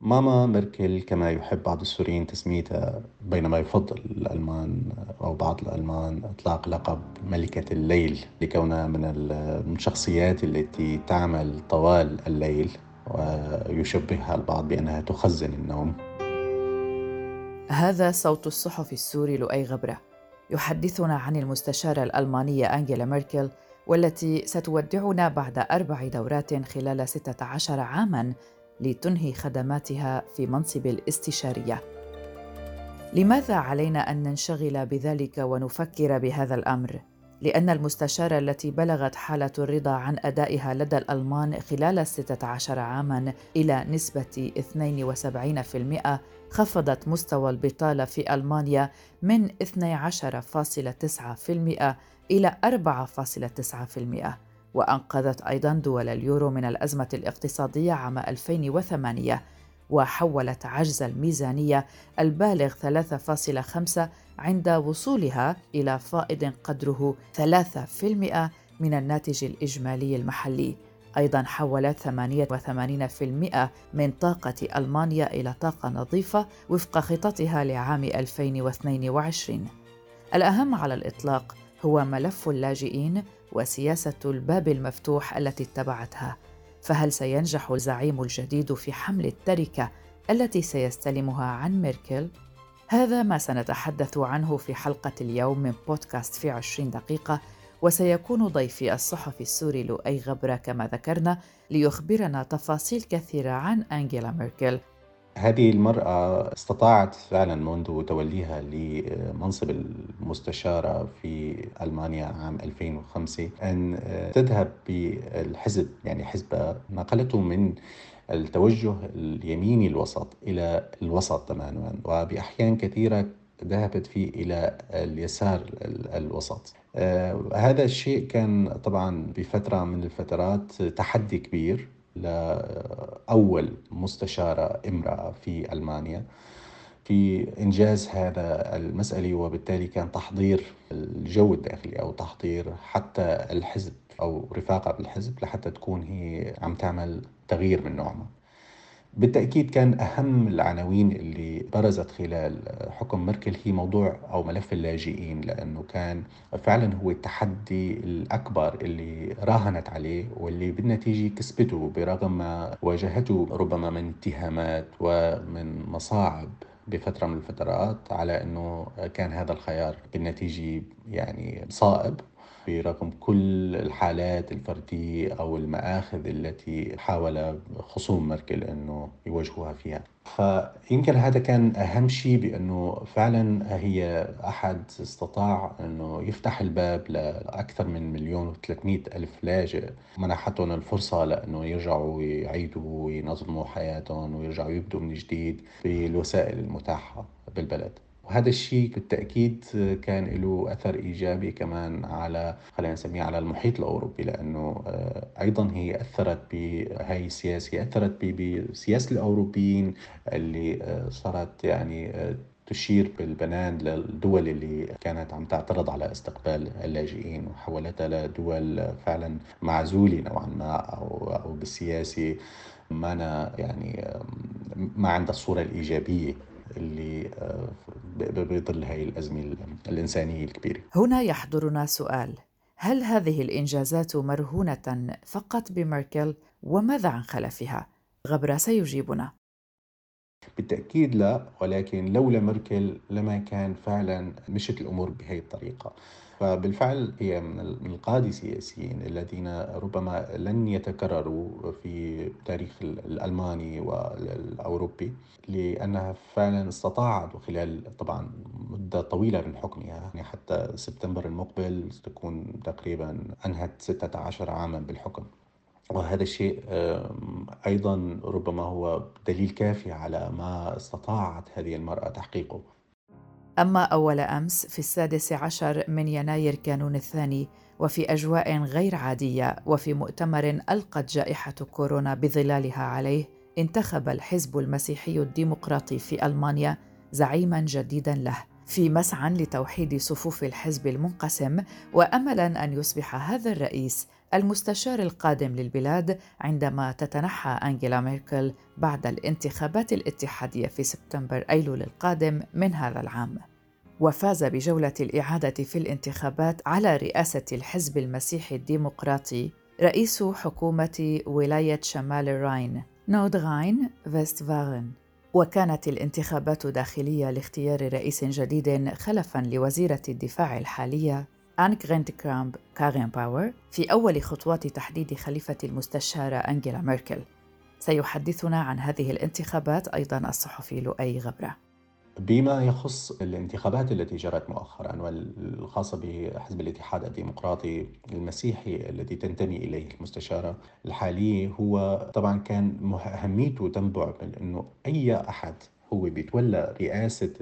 ماما ميركل كما يحب بعض السوريين تسميتها بينما يفضل الألمان أو بعض الألمان إطلاق لقب ملكة الليل لكونها من الشخصيات التي تعمل طوال الليل ويشبهها البعض بأنها تخزن النوم. هذا صوت الصحفي السوري لؤي غبرة يحدثنا عن المستشارة الألمانية أنجيلا ميركل والتي ستودعنا بعد أربع دورات خلال 16 عاماً لتنهي خدماتها في منصب الاستشارية لماذا علينا أن ننشغل بذلك ونفكر بهذا الأمر لأن المستشارة التي بلغت حالة الرضا عن أدائها لدى الألمان خلال الستة عشر عاماً إلى نسبة 72% خفضت مستوى البطالة في ألمانيا من 12.9% إلى 4.9%. وأنقذت أيضا دول اليورو من الأزمة الاقتصادية عام 2008 وحولت عجز الميزانية البالغ 3.5 عند وصولها إلى فائض قدره 3% من الناتج الإجمالي المحلي. أيضا حولت 88% من طاقة ألمانيا إلى طاقة نظيفة وفق خططها لعام 2022 الأهم على الإطلاق هو ملف اللاجئين وسياسة الباب المفتوح التي اتبعتها. فهل سينجح الزعيم الجديد في حمل التركة التي سيستلمها عن ميركل؟ هذا ما سنتحدث عنه في حلقة اليوم من بودكاست في عشرين دقيقة وسيكون ضيفي الصحفي السوري لؤي غبرة كما ذكرنا ليخبرنا تفاصيل كثيرة عن أنجيلا ميركل. هذه المرأة استطاعت فعلا منذ توليها لمنصب المستشارة في ألمانيا عام 2005 أن تذهب بالحزب يعني حزب نقلته من التوجه اليميني الوسط إلى الوسط تماما وبأحيان كثيرة ذهبت فيه إلى اليسار الوسط. آه هذا الشيء كان طبعا بفترة من الفترات تحدي كبير. لأول مستشارة امرأة في ألمانيا. في إنجاز هذا المسألة وبالتالي كان تحضير الجو الداخلي أو تحضير حتى الحزب أو رفاقة بالحزب لحتى تكون هي عم تعمل تغيير من نوعها. بالتأكيد كان أهم العناوين اللي برزت خلال حكم ميركل هي موضوع أو ملف اللاجئين لأنه كان فعلا هو التحدي الأكبر اللي راهنت عليه واللي بالنتيجة كسبته برغم ما واجهته ربما من اتهامات ومن مصاعب بفترة من الفترات على أنه كان هذا الخيار بالنتيجة يعني صائب. برغم كل الحالات الفردية أو المآخذ التي حاول خصوم ميركل أنه يواجهوها فيها. فيمكن هذا كان أهم شيء بأنه فعلا هي أحد استطاع أنه يفتح الباب لأكثر من مليون وثلاثمائة ألف لاجئ. منحتهم الفرصة لأنه يرجعوا يعيدوا وينظموا حياتهم ويرجعوا يبدوا من جديد بالوسائل المتاحة بالبلد. وهذا الشيء بالتأكيد كان له أثر إيجابي كمان على خلينا نسميه على المحيط الأوروبي لأنه آه، أيضا هي أثرت بهاي السياسة أثرت بسياسة الأوروبيين اللي آه، صارت يعني آه، تشير بالبنان للدول اللي كانت عم تعترض على استقبال اللاجئين وحولتها لدول فعلا معزولة نوعا ما أو أو بالسياسة ما أنا يعني ما عندها الصورة الإيجابية. اللي آه، بظل هاي الأزمة الإنسانية الكبيرة. هنا يحضرنا سؤال. هل هذه الإنجازات مرهونة فقط بميركل؟ وماذا عن خلفها؟ غبرة سيجيبنا. بالتأكيد لا ولكن لولا ميركل لما كان فعلا مشت الأمور بهي الطريقة. فبالفعل هي من القادة السياسيين الذين ربما لن يتكرروا في تاريخ الألماني والأوروبي لأنها فعلا استطاعت خلال طبعا مدة طويلة من حكمها. يعني حتى سبتمبر المقبل تكون تقريبا أنهت 16 عاما بالحكم. وهذا الشيء أيضا ربما هو دليل كافي على ما استطاعت هذه المرأة تحقيقه. أما أول أمس في السادس عشر من يناير كانون الثاني وفي أجواء غير عادية وفي مؤتمر ألقت جائحة كورونا بظلالها عليه انتخب الحزب المسيحي الديمقراطي في ألمانيا زعيما جديدا له. في مسعى لتوحيد صفوف الحزب المنقسم واملا أن يصبح هذا الرئيس المستشار القادم للبلاد عندما تتنحى أنجيلا ميركل بعد الانتخابات الاتحادية في سبتمبر أيلول القادم من هذا العام. وفاز بجولة الإعادة في الانتخابات على رئاسة الحزب المسيحي الديمقراطي رئيس حكومة ولاية شمال الراين نوردراين فيستفالن. وكانت الانتخابات داخلية لاختيار رئيس جديد خلفا لوزيرة الدفاع الحالية آنيغريت كرامب كارينباور في أول خطوات تحديد خليفة المستشارة أنجيلا ميركل. سيحدثنا عن هذه الانتخابات أيضا الصحفي لؤي غبرة. بما يخص الانتخابات التي جرت مؤخرا والخاصة بحزب الاتحاد الديمقراطي المسيحي الذي تنتمي إليه المستشارة الحالية هو طبعا كان أهميته تنبع من أنه أي أحد هو بيتولى رئاسة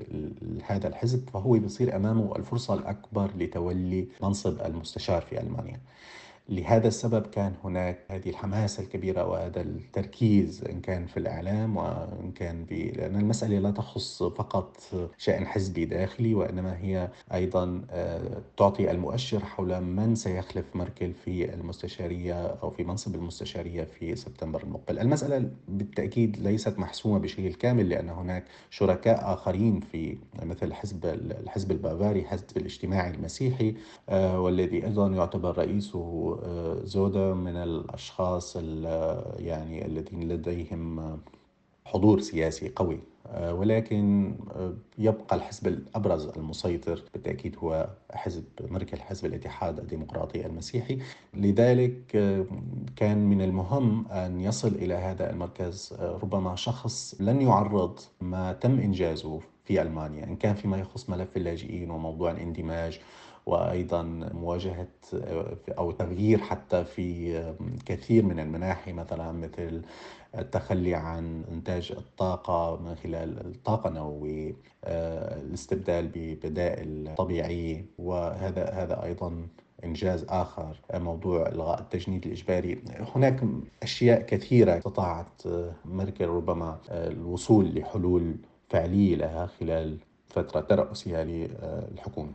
هذا الحزب فهو بيصير أمامه الفرصة الأكبر لتولي منصب المستشار في ألمانيا. لهذا السبب كان هناك هذه الحماسة الكبيرة وهذا التركيز إن كان في الإعلام وإن كان ب... لأن المسألة لا تخص فقط شأن حزبي داخلي وإنما هي أيضا آه، تعطي المؤشر حول من سيخلف ميركل في المستشارية أو في منصب المستشارية في سبتمبر المقبل. المسألة بالتأكيد ليست محسومة بشكل كامل لأن هناك شركاء آخرين في مثل حزب الحزب البافاري حزب الاجتماعي المسيحي آه، والذي أيضا يعتبر رئيسه زودا من الأشخاص يعني الذين لديهم حضور سياسي قوي. ولكن يبقى الحزب الأبرز المسيطر بالتأكيد هو حزب ميركل حزب الاتحاد الديمقراطي المسيحي. لذلك كان من المهم أن يصل إلى هذا المركز ربما شخص لن يعرض ما تم إنجازه في ألمانيا إن كان فيما يخص ملف اللاجئين وموضوع الاندماج وأيضا مواجهة أو تغيير حتى في كثير من المناحي مثلا مثل التخلي عن إنتاج الطاقة من خلال الطاقة النووية الاستبدال ببدائل طبيعية. وهذا هذا أيضا إنجاز آخر موضوع إلغاء التجنيد الإجباري. هناك أشياء كثيرة استطاعت ميركل ربما الوصول لحلول فعلية لها خلال فترة ترأسها للحكومة.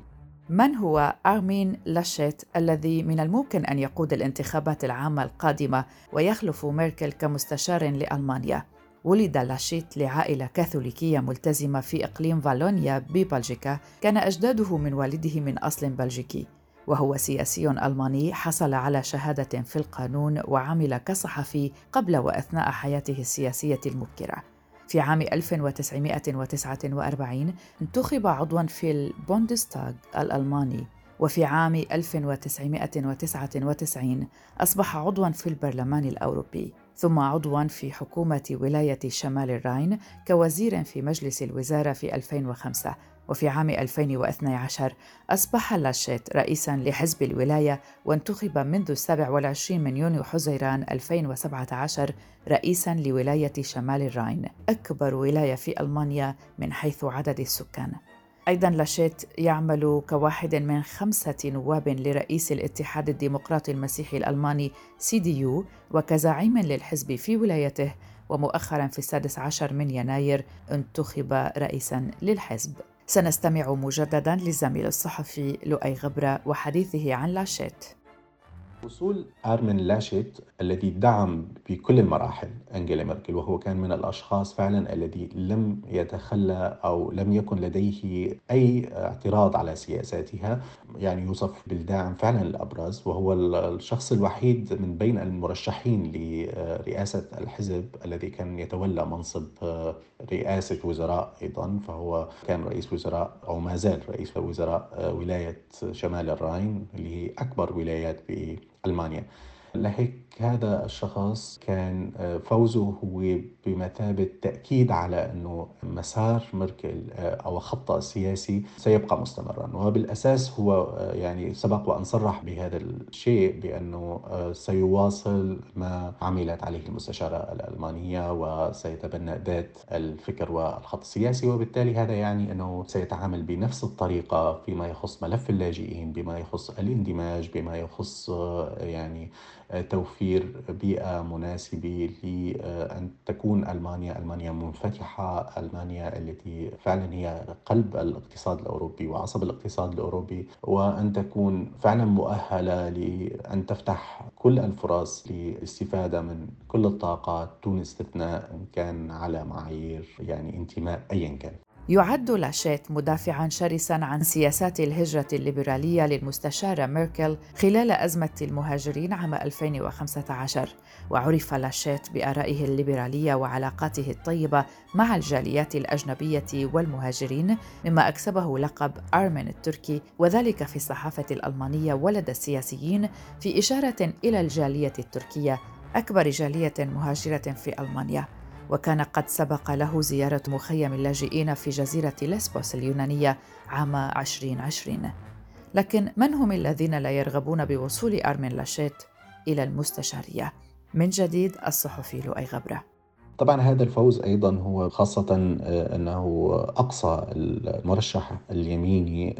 من هو أرمين لاشيت الذي من الممكن أن يقود الانتخابات العامة القادمة ويخلف ميركل كمستشار لألمانيا؟ ولد لاشيت لعائلة كاثوليكية ملتزمة في إقليم فالونيا ببلجيكا كان أجداده من والده من أصل بلجيكي وهو سياسي ألماني حصل على شهادة في القانون وعمل كصحفي قبل وأثناء حياته السياسية المبكرة في عام 1949 انتخب عضوا في البوندستاغ الألماني وفي عام 1999 أصبح عضوا في البرلمان الأوروبي ثم عضوا في حكومة ولاية شمال الراين كوزير في مجلس الوزارة في 2005 وفي عام 2012 أصبح لاشيت رئيسا لحزب الولاية وانتخب منذ 27 من يونيو حزيران 2017 رئيسا لولاية شمال الراين أكبر ولاية في ألمانيا من حيث عدد السكان. أيضا لاشيت يعمل كواحد من خمسة نواب لرئيس الاتحاد الديمقراطي المسيحي الألماني CDU وكزعيم للحزب في ولايته ومؤخرا في السادس عشر من يناير انتخب رئيسا للحزب. سنستمع مجددا للزميل الصحفي لؤي غبرة وحديثه عن لاشيت. وصول أرمين لاشيت الذي دعم بكل المراحل أنجيلا ميركل وهو كان من الأشخاص فعلا الذي لم يتخلى أو لم يكن لديه أي اعتراض على سياساتها. يعني يوصف بالداعم فعلا الأبرز وهو الشخص الوحيد من بين المرشحين لرئاسة الحزب الذي كان يتولى منصب رئاسة وزراء أيضا فهو كان رئيس وزراء أو ما زال رئيس وزراء ولاية شمال الراين اللي هي أكبر ولايات بألمانيا لهيك هذا الشخص كان آه، فوزه هو بمثابة تأكيد على أنه مسار ميركل آه، أو خطه السياسي سيبقى مستمرا. وبالأساس هو آه، يعني سبق وأن صرح بهذا الشيء بأنه سيواصل ما عملت عليه المستشارة الألمانية وسيتبنى ذات الفكر والخط السياسي. وبالتالي هذا يعني أنه سيتعامل بنفس الطريقة فيما يخص ملف اللاجئين بما يخص الاندماج بما يخص يعني توفير بيئة مناسبة لأن تكون ألمانيا ألمانيا منفتحة ألمانيا التي فعلا هي قلب الاقتصاد الأوروبي وعصب الاقتصاد الأوروبي وأن تكون فعلا مؤهلة لأن تفتح كل الفرص للاستفادة من كل الطاقات دون استثناء إن كان على معايير يعني انتماء أيا كان. يعد لاشيت مدافعا شرسا عن سياسات الهجرة الليبرالية للمستشارة ميركل خلال أزمة المهاجرين عام 2015 وعرف لاشيت بآرائه الليبرالية وعلاقاته الطيبة مع الجاليات الأجنبية والمهاجرين مما أكسبه لقب أرمين التركي وذلك في الصحافة الألمانية ولدى السياسيين في إشارة إلى الجالية التركية أكبر جالية مهاجرة في ألمانيا. وكان قد سبق له زيارة مخيم اللاجئين في جزيرة ليسبوس اليونانية عام 2020 لكن من هم الذين لا يرغبون بوصول أرمين لاشيت إلى المستشارية؟ من جديد الصحفي لؤي غبرة طبعا هذا الفوز أيضا هو خاصة آه، أنه أقصى المرشح اليميني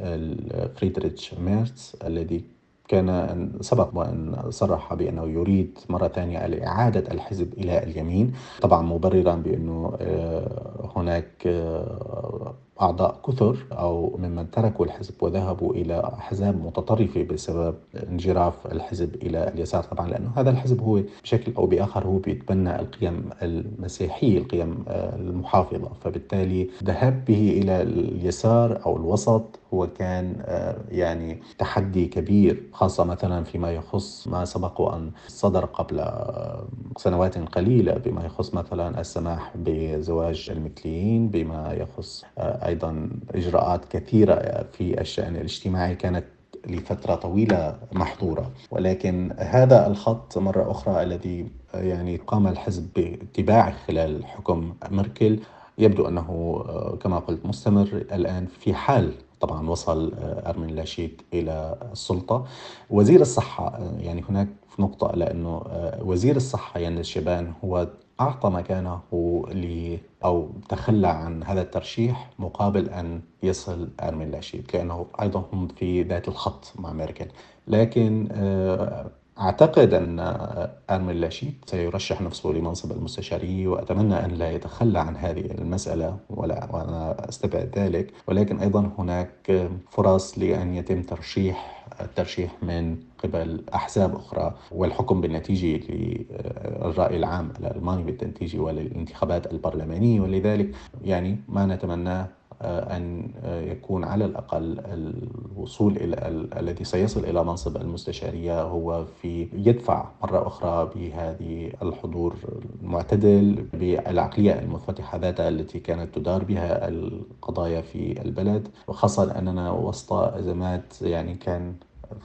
فريدريتش ميرتس الذي كان سبق وأن صرح بأنه يريد مرة ثانية إعادة الحزب إلى اليمين طبعا مبررا بأنه آه، هناك آه، أعضاء كثر أو ممن تركوا الحزب وذهبوا إلى أحزاب متطرفة بسبب انجراف الحزب إلى اليسار. طبعا لأنه هذا الحزب هو بشكل أو بآخر هو بيتبنى القيم المسيحية القيم آه، المحافظة. فبالتالي ذهاب به إلى اليسار أو الوسط هو كان آه، يعني تحدي كبير خاصة مثلا فيما يخص ما سبق وأن صدر قبل آه، سنوات قليلة بما يخص مثلا السماح بزواج المثليين بما يخص أيضا إجراءات كثيرة في الشأن الاجتماعي كانت لفترة طويلة محظورة. ولكن هذا الخط مرة أخرى الذي يعني قام الحزب باتباعه خلال حكم ميركل يبدو أنه كما قلت مستمر الآن في حال طبعا وصل أرمين لاشيت إلى السلطة. وزير الصحة يعني هناك نقطة لأنه وزير الصحة يعني الشبان هو أعطى مكانه ل أو تخلى عن هذا الترشيح مقابل أن يصل أرمين لاشيد لأنه أيضا هم في ذات الخط مع ميركل. لكن آه، أعتقد أن أرمين لاشيد سيرشح نفسه لمنصب المستشارية وأتمنى أن لا يتخلى عن هذه المسألة ولا وأنا أستبعد ذلك. ولكن أيضا هناك فرص لأن يتم ترشيح الترشيح من قبل أحزاب أخرى والحكم بالنتيجة للرأي العام الألماني بالنتيجة وللانتخابات البرلمانية. ولذلك يعني ما نتمناه أن يكون على الأقل الوصول إلى الذي سيصل إلى منصب المستشارية هو في يدفع مرة أخرى بهذه الحضور المعتدل بالعقلية المنفتحة ذاتها التي كانت تدار بها القضايا في البلد وخاصة أننا وسط أزمات يعني كان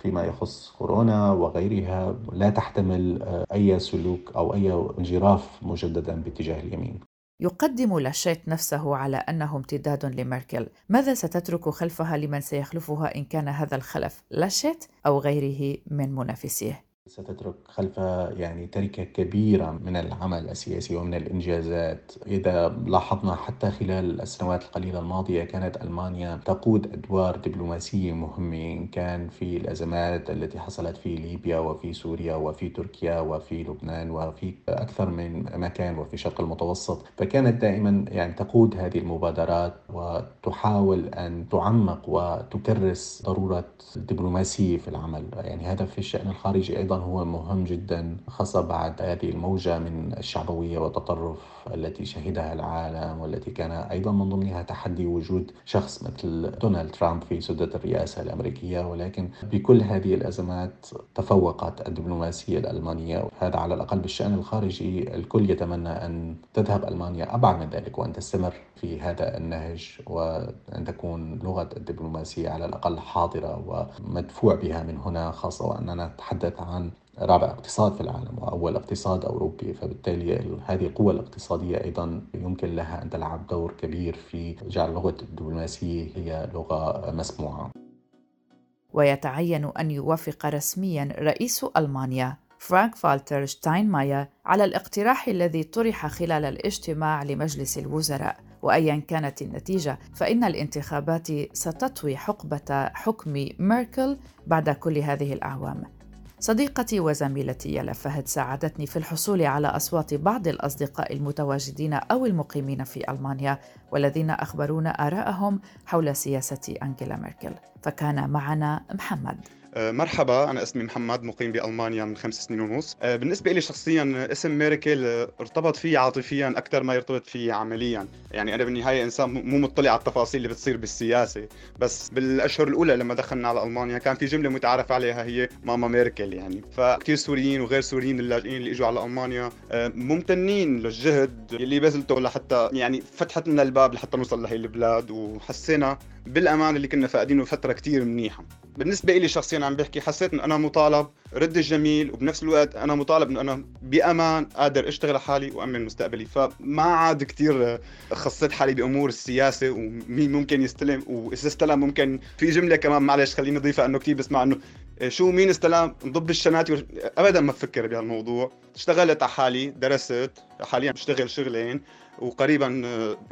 فيما يخص كورونا وغيرها لا تحتمل آه، أي سلوك أو أي انجراف مجددا باتجاه اليمين. يقدم لاشيت نفسه على أنه امتداد لميركل، ماذا ستترك خلفها لمن سيخلفها إن كان هذا الخلف لاشيت أو غيره من منافسيه؟ ستترك خلفها يعني تركة كبيرة من العمل السياسي ومن الإنجازات. إذا لاحظنا حتى خلال السنوات القليلة الماضية كانت ألمانيا تقود أدوار دبلوماسية مهمة إن كان في الأزمات التي حصلت في ليبيا وفي سوريا وفي تركيا وفي لبنان وفي أكثر من مكان وفي الشرق المتوسط. فكانت دائما يعني تقود هذه المبادرات وتحاول أن تعمق وتكرس ضرورة الدبلوماسية في العمل. يعني هذا في الشأن الخارجي أيضا هو مهم جدا خاصة بعد هذه الموجة من الشعبوية والتطرف التي شهدها العالم والتي كان أيضا من ضمنها تحدي وجود شخص مثل دونالد ترامب في سدة الرئاسة الأمريكية ولكن بكل هذه الأزمات تفوقت الدبلوماسية الألمانية هذا على الأقل بالشأن الخارجي. الكل يتمنى أن تذهب ألمانيا أبعد من ذلك وأن تستمر في هذا النهج وأن تكون لغة الدبلوماسية على الأقل حاضرة ومدفوع بها من هنا خاصة وأننا نتحدث عن رابع اقتصاد في العالم وأول اقتصاد أوروبي فبالتالي هذه القوة الاقتصادية أيضا يمكن لها أن تلعب دور كبير في جعل اللغة الدبلوماسية هي لغة مسموعة. ويتعين أن يوافق رسميا رئيس ألمانيا فرانك فالتر شتاينماير على الاقتراح الذي طرح خلال الاجتماع لمجلس الوزراء. وايا كانت النتيجة فإن الانتخابات ستطوي حقبة حكم ميركل بعد كل هذه الأعوام. صديقتي وزميلتي يلا فهد ساعدتني في الحصول على أصوات بعض الأصدقاء المتواجدين أو المقيمين في ألمانيا والذين أخبرونا آراءهم حول سياسة أنجيلا ميركل. فكان معنا محمد. مرحبا أنا اسمي محمد مقيم بألمانيا من خمس سنين ونص. آه، بالنسبة لي شخصيا اسم ميركل آه، ارتبط فيه عاطفيا أكثر ما يرتبط فيه عمليا. يعني أنا بالنهاية إنسان مو مطلع على التفاصيل اللي بتصير بالسياسة. بس بالأشهر الأولى لما دخلنا على ألمانيا كان في جملة متعارف عليها هي ماما ميركل يعني. فكثير سوريين وغير سوريين اللاجئين اللي إجوا على ألمانيا ممتنين للجهد اللي بذلته لحتى يعني فتحت لنا الباب لحتى نوصل لهي البلاد. وحسينا بالامان اللي كنا فاقدينه فترة كثير منيحة. بالنسبة لي شخصيا عم بحكي حسيت إنه أنا مطالب رد الجميل وبنفس الوقت أنا مطالب إنه أنا بأمان قادر أشتغل على حالي وامن مستقبلي. فما عاد كثير خصيت حالي بأمور السياسة ومين ممكن يستلم وإذا استلم ممكن في جملة كمان معلش خليني أضيفها إنه كثير بسمع إنه شو مين استلم نضب الشنات ابدا ما بفكر بهالموضوع. اشتغلت على حالي درست حاليا بشتغل شغلين وقريبا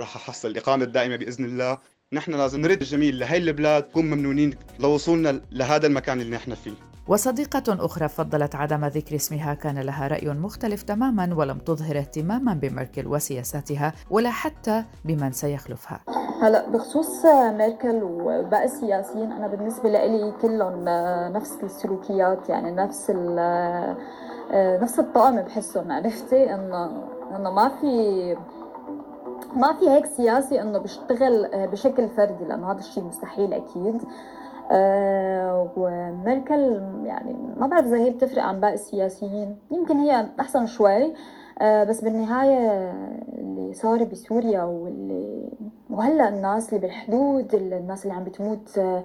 راح أحصل الإقامة الدائمة بإذن الله. نحن لازم نرد الجميل لهي البلاد نكون ممنونين لوصولنا لهذا المكان اللي نحن فيه. وصديقة أخرى فضلت عدم ذكر اسمها كان لها رأي مختلف تماما ولم تظهر اهتماما بميركل وسياساتها ولا حتى بمن سيخلفها. هلا بخصوص ميركل وباقي السياسيين أنا بالنسبة لي كلهم نفس السلوكيات يعني نفس نفس الطقم بحسهم. عرفتي؟ إنه إنه ما في ما في هيك سياسي إنه بيشتغل آه، بشكل فردي لأنه هذا الشيء مستحيل أكيد. أه وميركل يعني ما بعرف إذا هي بتفرق عن باقي السياسيين. يمكن هي أحسن شوي. بس بالنهاية اللي صار بسوريا واللي وهلأ الناس اللي بالحدود الناس اللي عم بتموت آه،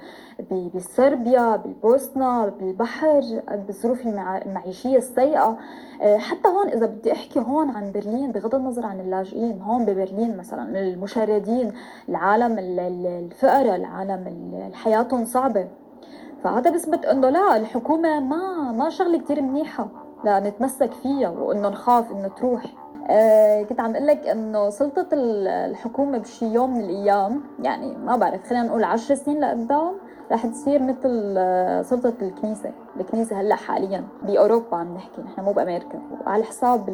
بصربيا بالبوسنة بالبحر بالظروف المعيشية السيئة. آه، حتى هون إذا بدي أحكي هون عن برلين بغض النظر عن اللاجئين هون ببرلين مثلا المشردين العالم الفقراء العالم حياتهم صعبة. فهذا بثبت إنه لا الحكومة ما ما شغلة كتير منيحة. لنتمسك فيها وإنه نخاف إنه تروح. آه كنت عم أقول لك إنه سلطة الحكومة بشي يوم من الأيام يعني ما بعرف خلينا نقول عشر سنين لقدام رح تصير مثل آه، سلطة الكنيسة. الكنيسة هلأ حاليا بأوروبا عم نحكي نحن مو بأمريكا. وعلى حساب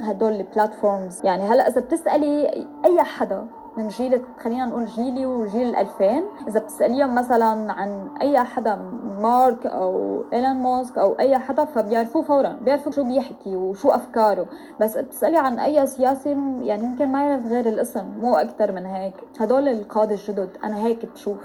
هدول البلاتفورمز يعني هلأ إذا بتسألي أي حدا من جيل خلينا نقول جيلي وجيل الألفين. إذا بتسأليهم مثلا عن أي حدا مارك أو إيلون ماسك أو أي حدا فبيعرفوه فورا بيعرفوا شو بيحكي وشو أفكاره. بس بتسألي عن أي سياسي يعني يمكن ما يعرف غير الاسم مو أكثر من هيك. هدول القادة الجدد أنا هيك بشوف.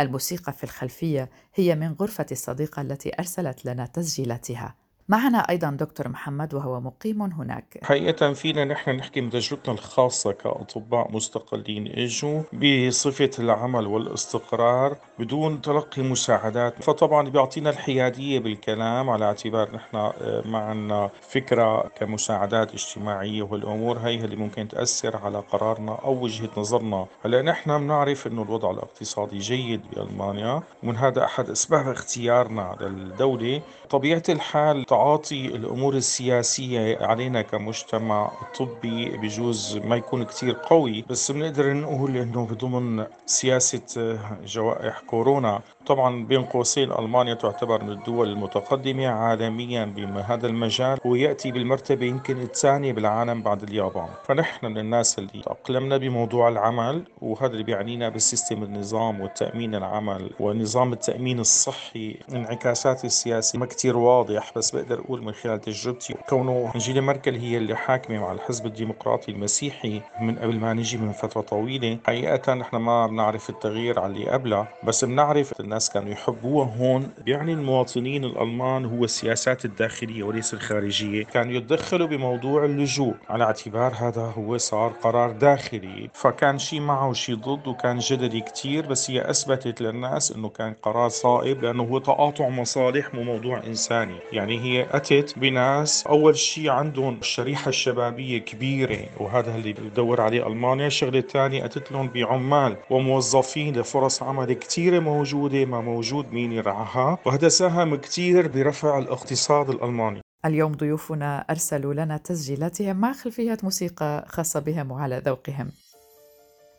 الموسيقى في الخلفية هي من غرفة الصديقة التي أرسلت لنا تسجيلاتها. معنا أيضا دكتور محمد وهو مقيم هناك. حقيقة فينا نحن نحكي من تجربتنا الخاصة كأطباء مستقلين إجوا بصفة العمل والاستقرار بدون تلقي مساعدات. فطبعا بيعطينا الحيادية بالكلام على اعتبار نحن آه، ما عنا فكرة كمساعدات اجتماعية والأمور هي اللي ممكن تأثر على قرارنا أو وجهة نظرنا. هلأ نحن بنعرف إنه الوضع الاقتصادي جيد بألمانيا ومن هذا أحد أسباب اختيارنا للدولة طبيعة الحال تعاطي الأمور السياسية علينا كمجتمع طبي بجوز ما يكون كتير قوي بس بنقدر نقول إنه بضمن سياسة جوائح كورونا طبعا بين قوسين ألمانيا تعتبر من الدول المتقدمة عالميا بهذا المجال ويأتي بالمرتبة يمكن الثانية بالعالم بعد اليابان. فنحن من الناس اللي تأقلمنا بموضوع العمل وهذا اللي بيعنينا بالسيستم النظام والتأمين العمل ونظام التأمين الصحي انعكاسات السياسة ما كتير واضح بس بقدر أقول من خلال تجربتي كونه أنجيلا ميركل هي اللي حاكمة مع الحزب الديمقراطي المسيحي من قبل ما نجي من فترة طويلة. حقيقة نحن ما بنعرف التغيير على اللي قبلها بس بنعرف الناس كانوا يحبوها هون بيعني المواطنين الألمان هو السياسات الداخلية وليس الخارجية. كانوا يتدخلوا بموضوع اللجوء. على اعتبار هذا هو صار قرار داخلي. فكان شيء معه وشيء ضد وكان جدلي كتير بس هي أثبتت للناس أنه كان قرار صائب لأنه هو تقاطع مصالح مو موضوع إنساني. يعني هي أتت بناس أول شيء عندهم الشريحة الشبابية كبيرة وهذا اللي بدور عليه ألمانيا. الشغلة الثانية أتت لهم بعمال وموظفين لفرص عمل كثيرة موجودة. ما موجود مين يرعاها؟ وهذا ساهم كثير برفع الاقتصاد الألماني. اليوم ضيوفنا أرسلوا لنا تسجيلاتهم مع خلفيات موسيقى خاصة بهم وعلى ذوقهم.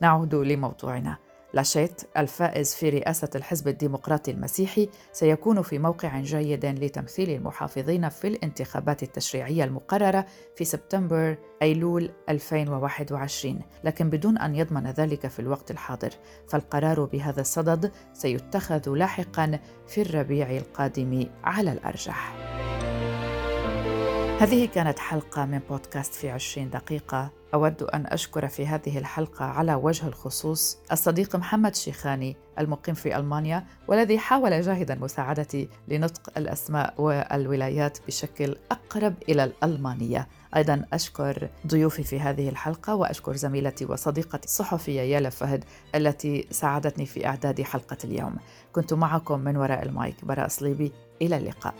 نعود لموضوعنا. لاشيت الفائز في رئاسة الحزب الديمقراطي المسيحي سيكون في موقع جيد لتمثيل المحافظين في الانتخابات التشريعية المقررة في سبتمبر أيلول 2021 لكن بدون أن يضمن ذلك في الوقت الحاضر. فالقرار بهذا الصدد سيتخذ لاحقا في الربيع القادم على الأرجح. هذه كانت حلقة من بودكاست في عشرين دقيقة. أود أن أشكر في هذه الحلقة على وجه الخصوص الصديق محمد شيخاني المقيم في ألمانيا والذي حاول جاهدا مساعدتي لنطق الأسماء والولايات بشكل أقرب إلى الألمانية. أيضا أشكر ضيوفي في هذه الحلقة وأشكر زميلتي وصديقتي الصحفية يالا فهد التي ساعدتني في إعداد حلقة اليوم. كنت معكم من وراء المايك براء صليبي إلى اللقاء.